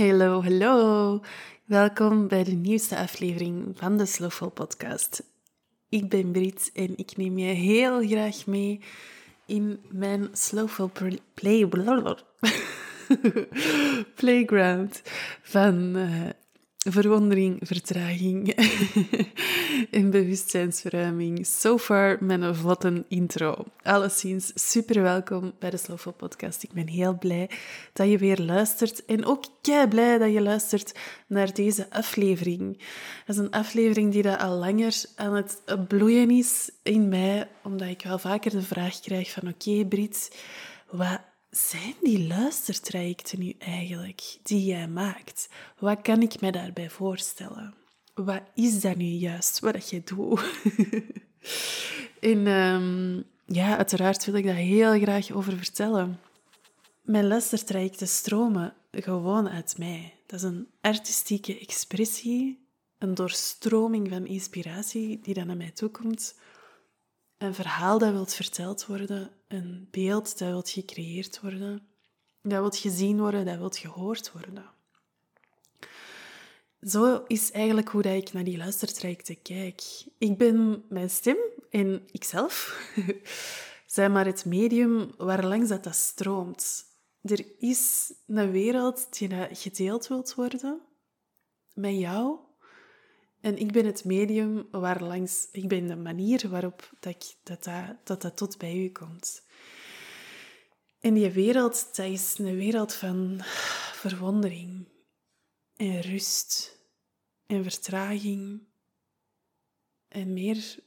Hallo, hallo. Welkom bij de nieuwste aflevering van de Slowful podcast. Ik ben Brit en ik neem je heel graag mee in mijn Slowful play... playground van uh, verwondering, vertraging en bewustzijnsverruiming. So far mijn vlotte intro. Alleszins super welkom bij de Slowful Podcast. Ik ben heel blij dat je weer luistert en ook kei blij dat je luistert naar deze aflevering. Dat is een aflevering die al langer aan het bloeien is in mij, omdat ik wel vaker de vraag krijg van oké okay, Brit, wat zijn die luistertrajecten nu eigenlijk die jij maakt? Wat kan ik me daarbij voorstellen? Wat is dat nu juist wat je doet? en um, ja, uiteraard wil ik daar heel graag over vertellen. Mijn luistertrajecten stromen gewoon uit mij. Dat is een artistieke expressie, een doorstroming van inspiratie die dan naar mij toekomt een verhaal dat wilt verteld worden, een beeld dat wilt gecreëerd worden, dat wilt gezien worden, dat wilt gehoord worden. Zo is eigenlijk hoe dat ik naar die luistertrajecten kijk. Ik ben mijn stem en ikzelf zijn maar het medium waar langs dat, dat stroomt. Er is een wereld die gedeeld wilt worden met jou en ik ben het medium waar langs, ik ben de manier waarop dat, ik, dat, dat, dat, tot bij u komt. En die wereld, dat is een wereld van verwondering en rust en vertraging en meer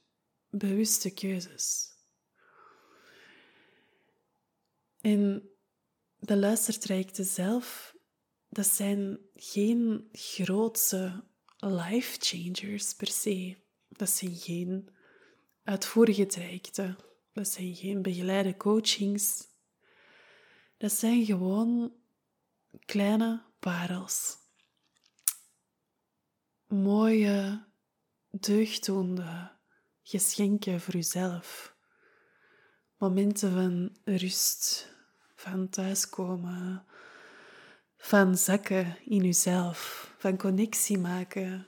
bewuste keuzes. En de luistertrajecten zelf, dat zijn geen grootse life changers per se. Dat zijn geen uitvoerige trajecten. Dat zijn geen begeleide coachings. Dat zijn gewoon kleine parels. Mooie, deugdoende geschenken voor uzelf. Momenten van rust, van thuiskomen, van zakken in uzelf, van connectie maken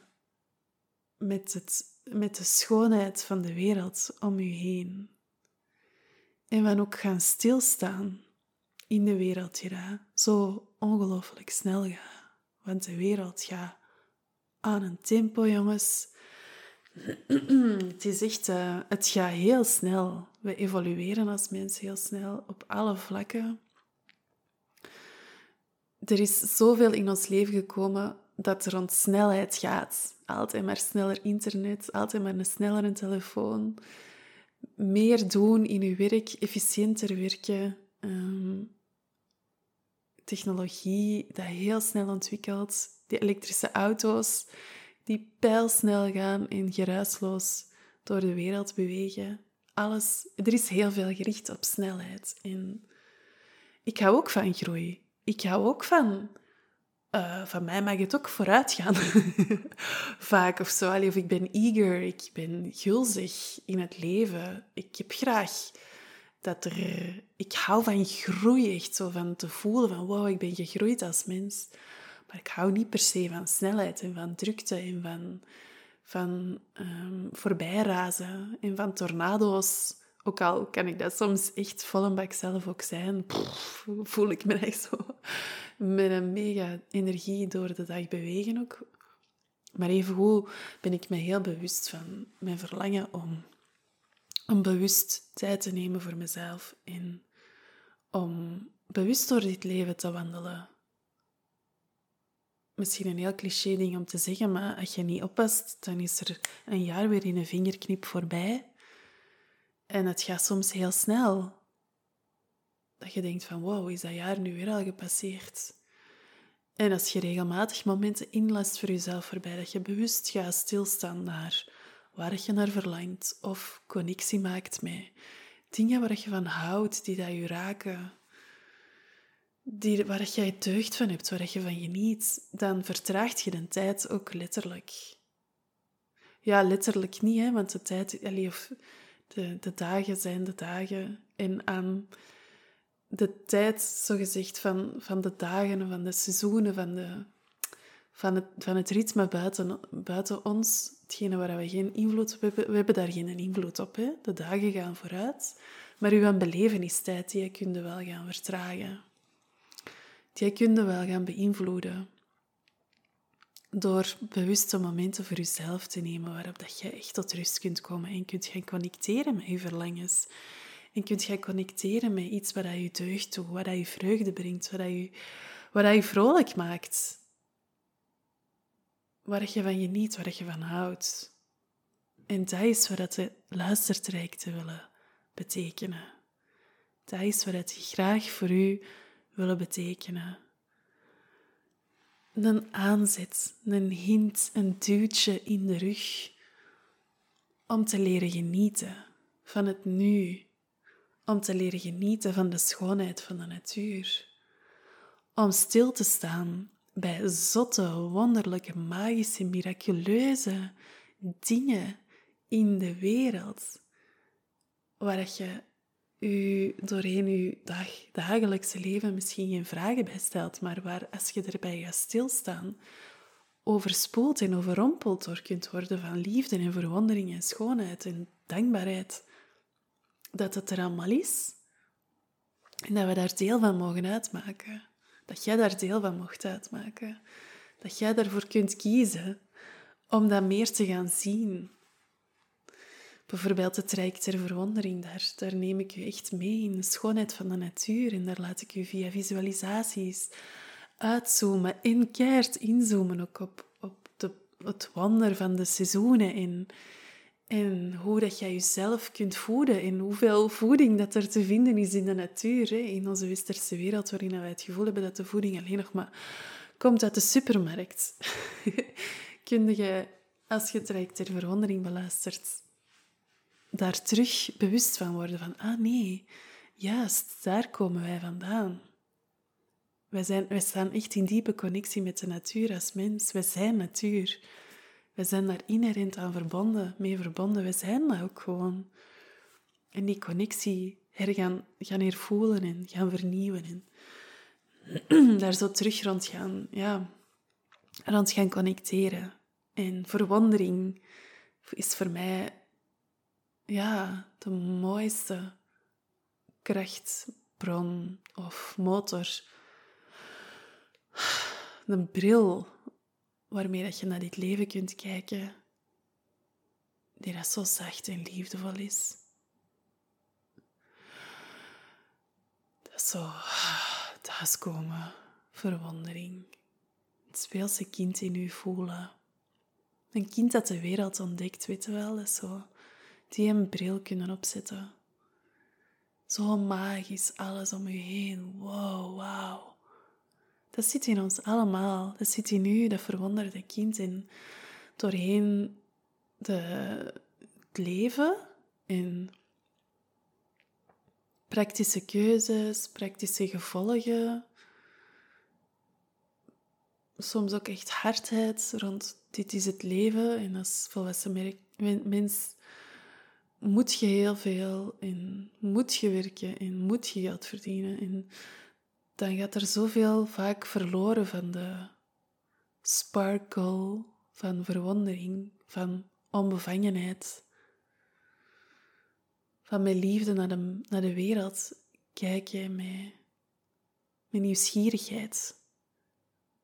met, het, met de schoonheid van de wereld om u heen. En van ook gaan stilstaan in de wereld die zo ongelooflijk snel gaat. Want de wereld gaat aan een tempo, jongens. Het is echt, uh, het gaat heel snel. We evolueren als mensen heel snel op alle vlakken er is zoveel in ons leven gekomen dat er rond snelheid gaat. Altijd maar sneller internet, altijd maar een snellere telefoon. Meer doen in uw werk, efficiënter werken. Ehm, technologie dat heel snel ontwikkelt. Die elektrische auto's die pijlsnel gaan en geruisloos door de wereld bewegen. Alles, er is heel veel gericht op snelheid. En ik hou ook van groei ik hou ook van... Uh, van mij mag het ook vooruit gaan. Vaak of zo. Allee, of ik ben eager, ik ben gulzig in het leven. Ik heb graag dat er... Ik hou van groei, echt zo. Van te voelen van, wow, ik ben gegroeid als mens. Maar ik hou niet per se van snelheid en van drukte en van, van um, voorbijrazen en van tornado's. Ook al kan ik dat soms echt vol een bak zelf ook zijn, voel ik me echt zo met een mega energie door de dag bewegen ook. Maar evengoed ben ik me heel bewust van mijn verlangen om, om bewust tijd te nemen voor mezelf en om bewust door dit leven te wandelen. Misschien een heel cliché ding om te zeggen, maar als je niet oppast, dan is er een jaar weer in een vingerknip voorbij. En het gaat soms heel snel. Dat je denkt van, wow, is dat jaar nu weer al gepasseerd? En als je regelmatig momenten inlast voor jezelf voorbij, dat je bewust gaat stilstaan naar waar je naar verlangt of connectie maakt met dingen waar je van houdt, die dat je raken, die, waar je deugd van hebt, waar je van geniet, dan vertraagt je de tijd ook letterlijk. Ja, letterlijk niet, hè, want de tijd, of de, de dagen zijn de dagen. En aan de tijd, zogezegd, van, van de dagen, van de seizoenen, van de, van het, van het ritme buiten, buiten ons, hetgene waar we geen invloed op hebben, we hebben daar geen invloed op. Hè? De dagen gaan vooruit. Maar uw belevenistijd, die kun je wel gaan vertragen. Die kun je wel gaan beïnvloeden. Door bewuste momenten voor jezelf te nemen waarop dat je echt tot rust kunt komen en kunt gaan connecteren met je verlangens. En kunt gaan connecteren met iets wat je deugd doet, wat je vreugde brengt, wat je, wat je vrolijk maakt. Waar je van geniet, waar je van houdt. En dat is wat de luistertrajecten willen betekenen. Dat is wat die graag voor u willen betekenen. Een aanzet, een hint, een duwtje in de rug om te leren genieten van het nu, om te leren genieten van de schoonheid van de natuur, om stil te staan bij zotte, wonderlijke, magische, miraculeuze dingen in de wereld waar je u doorheen je dag, dagelijkse leven misschien geen vragen bij stelt, maar waar als je erbij gaat stilstaan, overspoeld en overrompeld door kunt worden van liefde en verwondering en schoonheid en dankbaarheid. Dat het er allemaal is en dat we daar deel van mogen uitmaken. Dat jij daar deel van mocht uitmaken. Dat jij daarvoor kunt kiezen om dat meer te gaan zien, Bijvoorbeeld het Rijk ter Verwondering, daar, daar neem ik u echt mee in de schoonheid van de natuur. En daar laat ik u via visualisaties uitzoomen en keert inzoomen ook op, op de, het wonder van de seizoenen. En, en hoe dat jij jezelf kunt voeden en hoeveel voeding dat er te vinden is in de natuur. In onze westerse wereld, waarin wij het gevoel hebben dat de voeding alleen nog maar komt uit de supermarkt. Kun je, als je het Rijk ter Verwondering beluistert, daar terug bewust van worden van, ah nee, juist, daar komen wij vandaan. Wij, zijn, wij staan echt in diepe connectie met de natuur als mens. Wij zijn natuur. Wij zijn daar inherent aan verbonden, mee verbonden. Wij zijn dat ook gewoon. En die connectie hergaan, gaan hervoelen en gaan vernieuwen. En daar zo terug rond gaan, ja, rond gaan connecteren. En verwondering is voor mij ja, de mooiste krachtbron of motor. Een bril waarmee dat je naar dit leven kunt kijken, die dat zo zacht en liefdevol is. Dat is zo thuiskomen, verwondering. Het speelse kind in u voelen. Een kind dat de wereld ontdekt, weet je wel, dat is zo die een bril kunnen opzetten. Zo magisch, alles om u heen. Wow, wauw. Dat zit in ons allemaal. Dat zit in u, dat verwonderde kind. En doorheen de, het leven en praktische keuzes, praktische gevolgen. Soms ook echt hardheid rond dit is het leven. En als volwassen mens moet je heel veel en moet je werken en moet je geld verdienen. En dan gaat er zoveel vaak verloren van de sparkle, van verwondering, van onbevangenheid. Van mijn liefde naar de, naar de wereld kijken met, met nieuwsgierigheid.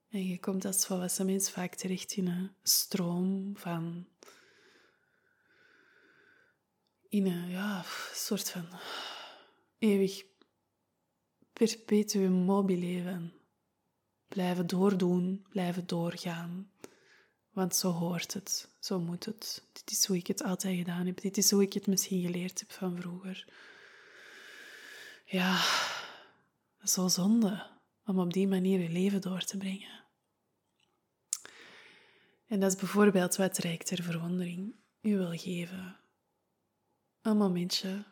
En je komt als volwassen mens vaak terecht in een stroom van in een ja, soort van eeuwig perpetuum mobile van blijven doordoen, blijven doorgaan. Want zo hoort het, zo moet het. Dit is hoe ik het altijd gedaan heb. Dit is hoe ik het misschien geleerd heb van vroeger. Ja, zo zonde om op die manier je leven door te brengen. En dat is bijvoorbeeld wat Rijk ter Verwondering u wil geven een momentje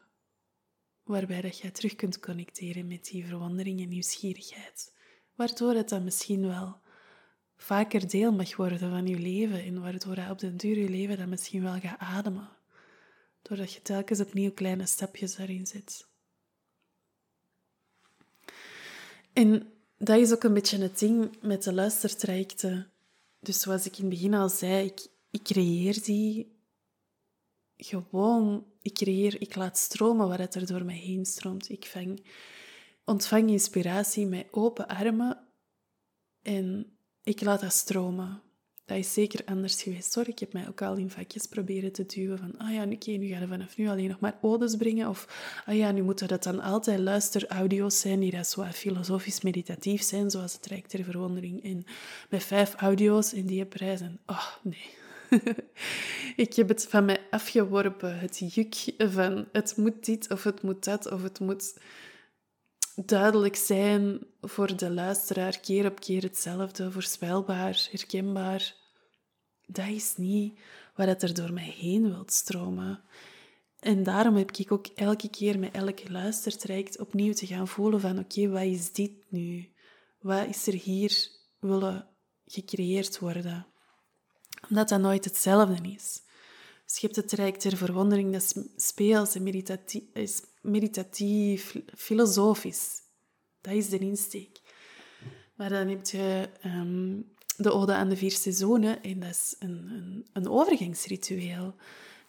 waarbij dat jij terug kunt connecteren met die verwondering en nieuwsgierigheid. Waardoor het dan misschien wel vaker deel mag worden van je leven en waardoor je op den duur je leven dan misschien wel gaat ademen. Doordat je telkens opnieuw kleine stapjes daarin zet. En dat is ook een beetje het ding met de luistertrajecten. dus zoals ik in het begin al zei, ik, ik creëer die gewoon, ik creëer, ik laat stromen waar het er door mij heen stroomt. Ik vang, ontvang inspiratie met open armen en ik laat dat stromen. Dat is zeker anders geweest hoor. Ik heb mij ook al in vakjes proberen te duwen van, ah ja, nu gaan we vanaf nu alleen nog maar odes brengen. Of, ah ja, nu moeten dat dan altijd luisteraudio's zijn die dat zo filosofisch meditatief zijn, zoals het Rijk ter Verwondering. En met vijf audio's in die prijs. En, oh, nee. ik heb het van mij afgeworpen, het juk van het moet dit of het moet dat of het moet duidelijk zijn voor de luisteraar, keer op keer hetzelfde, voorspelbaar, herkenbaar. Dat is niet wat er door mij heen wilt stromen. En daarom heb ik ook elke keer met elke luistertraject opnieuw te gaan voelen van oké, wat is dit nu? Wat is er hier willen gecreëerd worden? Omdat dat nooit hetzelfde is. Hebt het traject ter verwondering, dat is speels en meditatief, is meditatief, filosofisch. Dat is de insteek. Maar dan heb je um, de Ode aan de Vier Seizoenen en dat is een, een, een overgangsritueel.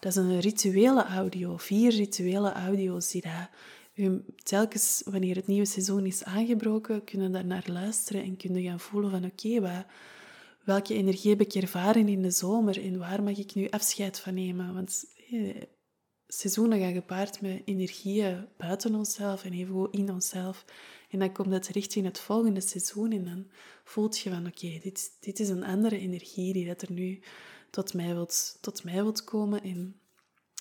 Dat is een rituele audio, vier rituele audio's die dat u telkens, wanneer het nieuwe seizoen is aangebroken, kunnen daar naar luisteren en kunnen gaan voelen van oké, okay, welke energie heb ik ervaren in de zomer en waar mag ik nu afscheid van nemen? Want eh, seizoenen gaan gepaard met energieën buiten onszelf en even in onszelf. En dan komt het richting het volgende seizoen en dan voelt je van oké, dit, dit is een andere energie die dat er nu tot mij, wilt, tot mij wilt komen. En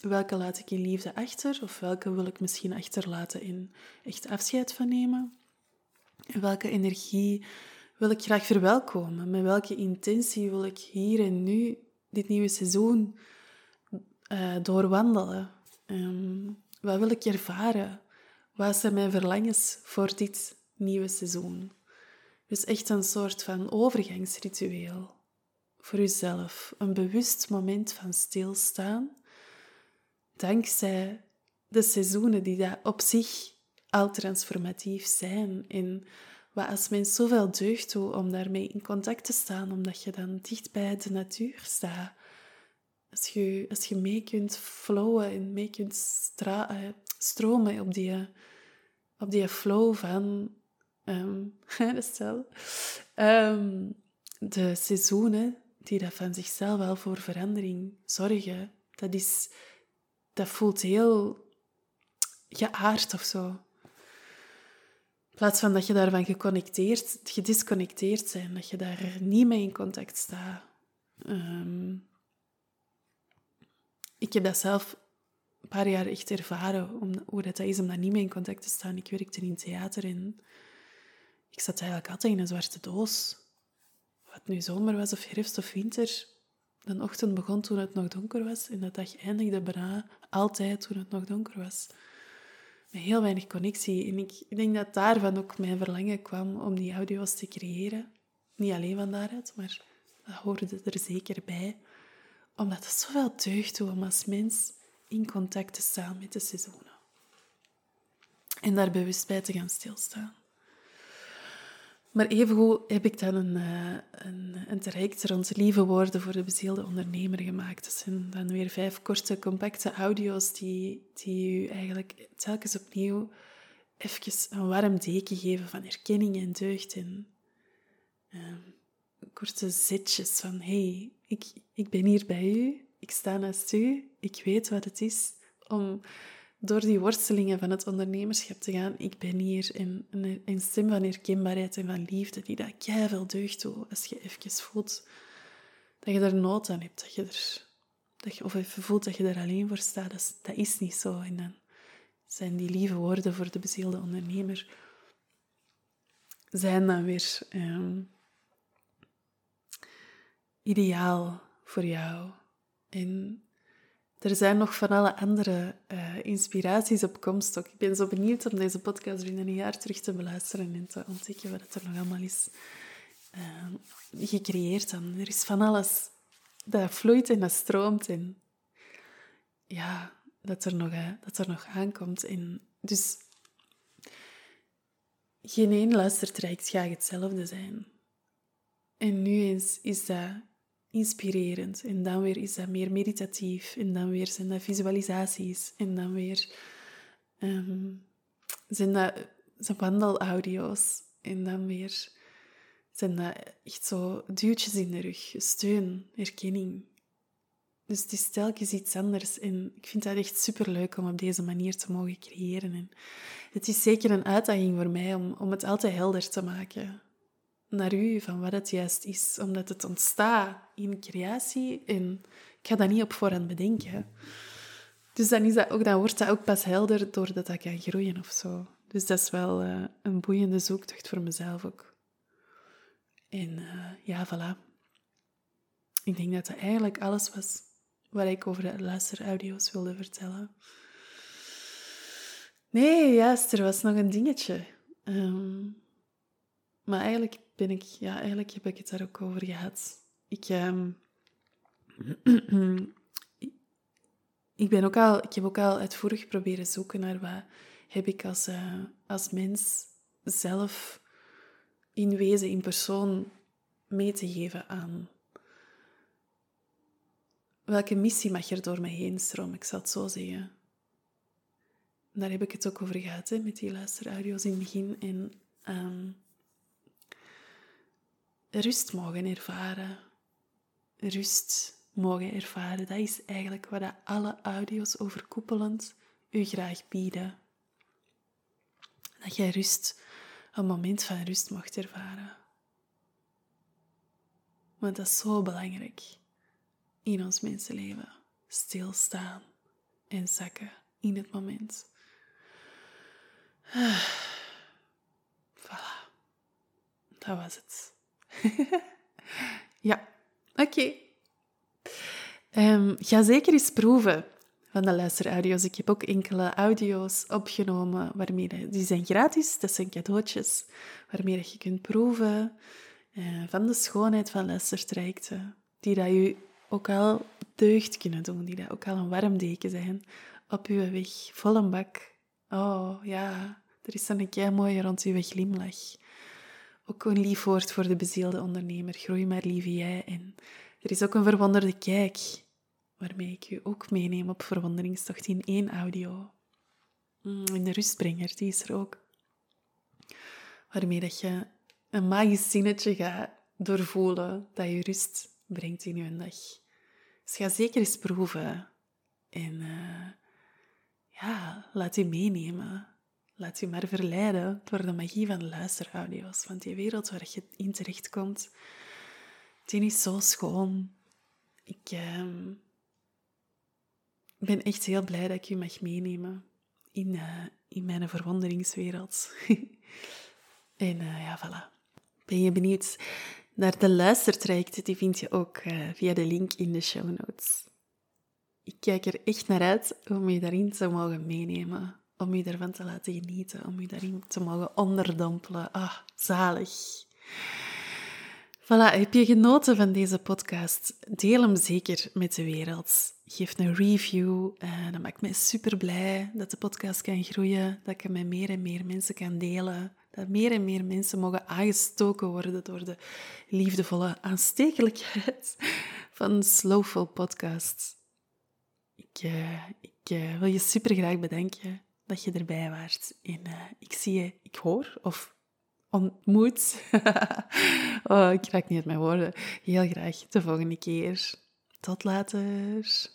welke laat ik in liefde achter of welke wil ik misschien achterlaten in echt afscheid van nemen? En welke energie wil ik graag verwelkomen? Met welke intentie wil ik hier en nu dit nieuwe seizoen uh, doorwandelen? Um, wat wil ik ervaren? Wat zijn mijn verlangens voor dit nieuwe seizoen? Dus echt een soort van overgangsritueel voor uzelf. Een bewust moment van stilstaan. Dankzij de seizoenen die daar op zich al transformatief zijn. En wat als mens zoveel deugd toe om daarmee in contact te staan, omdat je dan dicht bij de natuur staat. Als je, als je mee kunt flowen en mee kunt eh, stromen op die, op die flow van um, stel, um, de seizoenen die dat van zichzelf wel voor verandering zorgen, dat, is, dat voelt heel geaard of zo. Plaats van dat je daarvan geconnecteerd, gedisconnecteerd bent, dat je daar niet mee in contact staat. Um, ik heb dat zelf een paar jaar echt ervaren, om, hoe dat is om daar niet mee in contact te staan. Ik werkte in theater en ik zat eigenlijk altijd in een zwarte doos. Wat nu zomer was, of herfst of winter. De ochtend begon toen het nog donker was en de dag eindigde bijna altijd toen het nog donker was. Met heel weinig connectie. En ik, denk dat daarvan ook mijn verlangen kwam om die audio's te creëren. Niet alleen van daaruit, maar dat hoorde er zeker bij omdat het zoveel deugd doet om als mens in contact te staan met de seizoenen. En daar bewust bij te gaan stilstaan. Maar evengoed heb ik dan een, uh, een, een traject rond lieve woorden voor de bezielde ondernemer gemaakt. Dat zijn dan weer vijf korte, compacte audio's die, die u eigenlijk telkens opnieuw even een warm deken geven van erkenning en deugd. En uh, korte zetjes van, hey, ik, ik ben hier bij u, ik sta naast u, ik weet wat het is om door die worstelingen van het ondernemerschap te gaan. Ik ben hier in een, een stem van herkenbaarheid en van liefde die dat veel deugd doet als je even voelt dat je er nood aan hebt, dat je er, dat je, of even voelt dat je er alleen voor staat. Dat is, dat is niet zo. En dan zijn die lieve woorden voor de bezielde ondernemer zijn dan weer... Ehm, ideaal voor jou. En er zijn nog van alle andere uh, inspiraties op komst ook. Ik ben zo benieuwd om deze podcast binnen een jaar terug te beluisteren en te ontdekken wat er nog allemaal is uh, gecreëerd. Dan. Er is van alles dat vloeit en dat stroomt en ja, dat er nog, uh, dat er nog aankomt. En dus geen één luistertraject gaat hetzelfde zijn. En nu is, is dat inspirerend. En dan weer is dat meer meditatief. En dan weer zijn dat visualisaties. En dan weer um, zijn dat wandelaudio's. En dan weer zijn dat echt zo duwtjes in de rug. Steun, erkenning. Dus het is telkens iets anders. En ik vind dat echt superleuk om op deze manier te mogen creëren. En het is zeker een uitdaging voor mij om, om het altijd helder te maken naar u van wat het juist is. Omdat het ontstaat in creatie en ik ga dat niet op voorhand bedenken. Dus dan, is dat ook, dan wordt dat ook pas helder doordat dat kan groeien of zo. Dus dat is wel uh, een boeiende zoektocht voor mezelf ook. En uh, ja, voilà. Ik denk dat dat eigenlijk alles was wat ik over de luisteraudio's wilde vertellen. Nee, juist, er was nog een dingetje. Um, maar eigenlijk ben ik, ja, eigenlijk heb ik het daar ook over gehad. Ik, um, ik, ben ook al, ik heb ook al uitvoerig proberen zoeken naar wat heb ik als, uh, als mens zelf in wezen, in persoon mee te geven aan. Welke missie mag er door mij heen stromen, ik zal het zo zeggen. Daar heb ik het ook over gehad, hè, met die luisteraudio's in het begin. En um, rust mogen ervaren. Rust mogen ervaren. Dat is eigenlijk wat alle audio's overkoepelend u graag bieden. Dat jij rust, een moment van rust mocht ervaren. Want dat is zo belangrijk in ons mensenleven. Stilstaan en zakken in het moment. Voilà. Dat was het. ja, oké. Ehm, ga zeker eens proeven van de luisteraudio's. Ik heb ook enkele audio's opgenomen waarmee die zijn gratis. Dat zijn cadeautjes waarmee je kunt proeven uh, van de schoonheid van luistertrajecten. Die dat je ook al deugd kunnen doen, die dat ook al een warm deken zijn op uw weg, vol een bak. Oh ja, er is dan een kei mooie rond uw glimlach. Ook een lief woord voor de bezielde ondernemer. Groei maar, lieve jij. En er is ook een verwonderde kijk, waarmee ik u ook meeneem op verwonderingstocht in één audio. Mm, in de rustbrenger, die is er ook. Waarmee dat je een magisch zinnetje gaat doorvoelen dat je rust brengt in je dag. Dus ga zeker eens proeven. En uh, ja, laat je meenemen. Laat je maar verleiden door de magie van luisteraudio's. Want die wereld waar je in terechtkomt, die is zo schoon. Ik ehm, ben echt heel blij dat ik je mag meenemen in, uh, in mijn verwonderingswereld. en uh, ja, voilà. Ben je benieuwd naar de luistertrajecten? Die vind je ook uh, via de link in de show notes. Ik kijk er echt naar uit om je daarin te mogen meenemen om je daarvan te laten genieten, om je daarin te mogen onderdompelen. Ah, zalig. Voilà, heb je genoten van deze podcast? Deel hem zeker met de wereld. Geef een review. Uh, dat maakt mij super blij dat de podcast kan groeien, dat ik hem met meer en meer mensen kan delen. Dat meer en meer mensen mogen aangestoken worden door de liefdevolle aanstekelijkheid van Slowful Podcast. Ik, uh, ik uh, wil je super graag bedanken dat je erbij waart. En uh, ik zie je, ik hoor of ontmoet. oh, ik raak niet uit mijn woorden. Heel graag de volgende keer. Tot later.